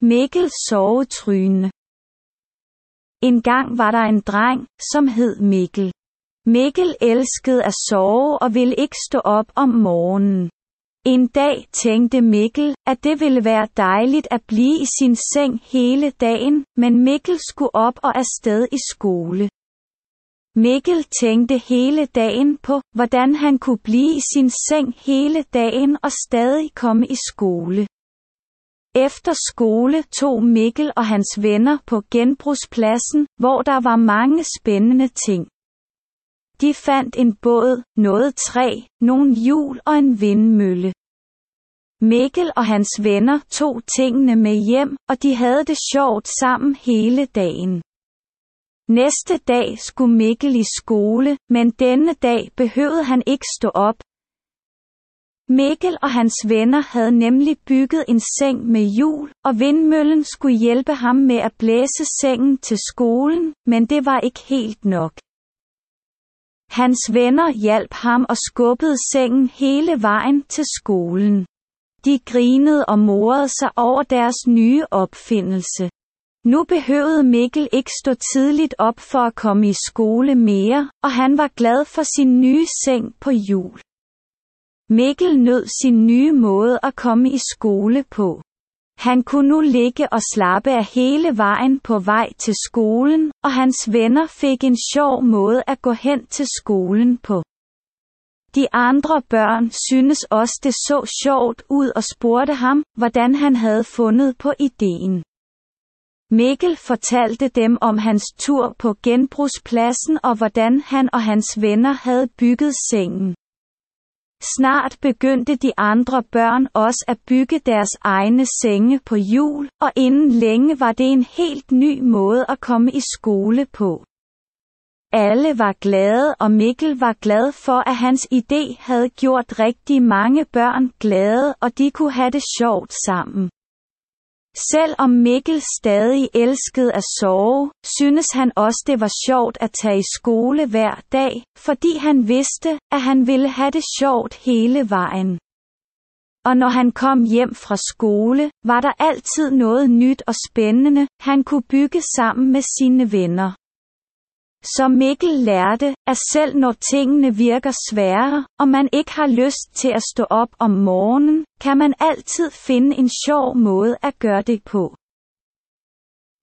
Mikkel sovetryne. En gang var der en dreng, som hed Mikkel. Mikkel elskede at sove og ville ikke stå op om morgenen. En dag tænkte Mikkel, at det ville være dejligt at blive i sin seng hele dagen, men Mikkel skulle op og afsted i skole. Mikkel tænkte hele dagen på, hvordan han kunne blive i sin seng hele dagen og stadig komme i skole. Efter skole tog Mikkel og hans venner på genbrugspladsen, hvor der var mange spændende ting. De fandt en båd, noget træ, nogle hjul og en vindmølle. Mikkel og hans venner tog tingene med hjem, og de havde det sjovt sammen hele dagen. Næste dag skulle Mikkel i skole, men denne dag behøvede han ikke stå op. Mikkel og hans venner havde nemlig bygget en seng med hjul, og vindmøllen skulle hjælpe ham med at blæse sengen til skolen, men det var ikke helt nok. Hans venner hjalp ham og skubbede sengen hele vejen til skolen. De grinede og morede sig over deres nye opfindelse. Nu behøvede Mikkel ikke stå tidligt op for at komme i skole mere, og han var glad for sin nye seng på jul. Mikkel nød sin nye måde at komme i skole på. Han kunne nu ligge og slappe af hele vejen på vej til skolen, og hans venner fik en sjov måde at gå hen til skolen på. De andre børn synes også det så sjovt ud og spurgte ham, hvordan han havde fundet på ideen. Mikkel fortalte dem om hans tur på genbrugspladsen og hvordan han og hans venner havde bygget sengen. Snart begyndte de andre børn også at bygge deres egne senge på hjul, og inden længe var det en helt ny måde at komme i skole på. Alle var glade og Mikkel var glad for at hans idé havde gjort rigtig mange børn glade og de kunne have det sjovt sammen. Selvom Mikkel stadig elskede at sove, synes han også det var sjovt at tage i skole hver dag, fordi han vidste, at han ville have det sjovt hele vejen. Og når han kom hjem fra skole, var der altid noget nyt og spændende, han kunne bygge sammen med sine venner. Så Mikkel lærte, at selv når tingene virker svære, og man ikke har lyst til at stå op om morgenen, kan man altid finde en sjov måde at gøre det på.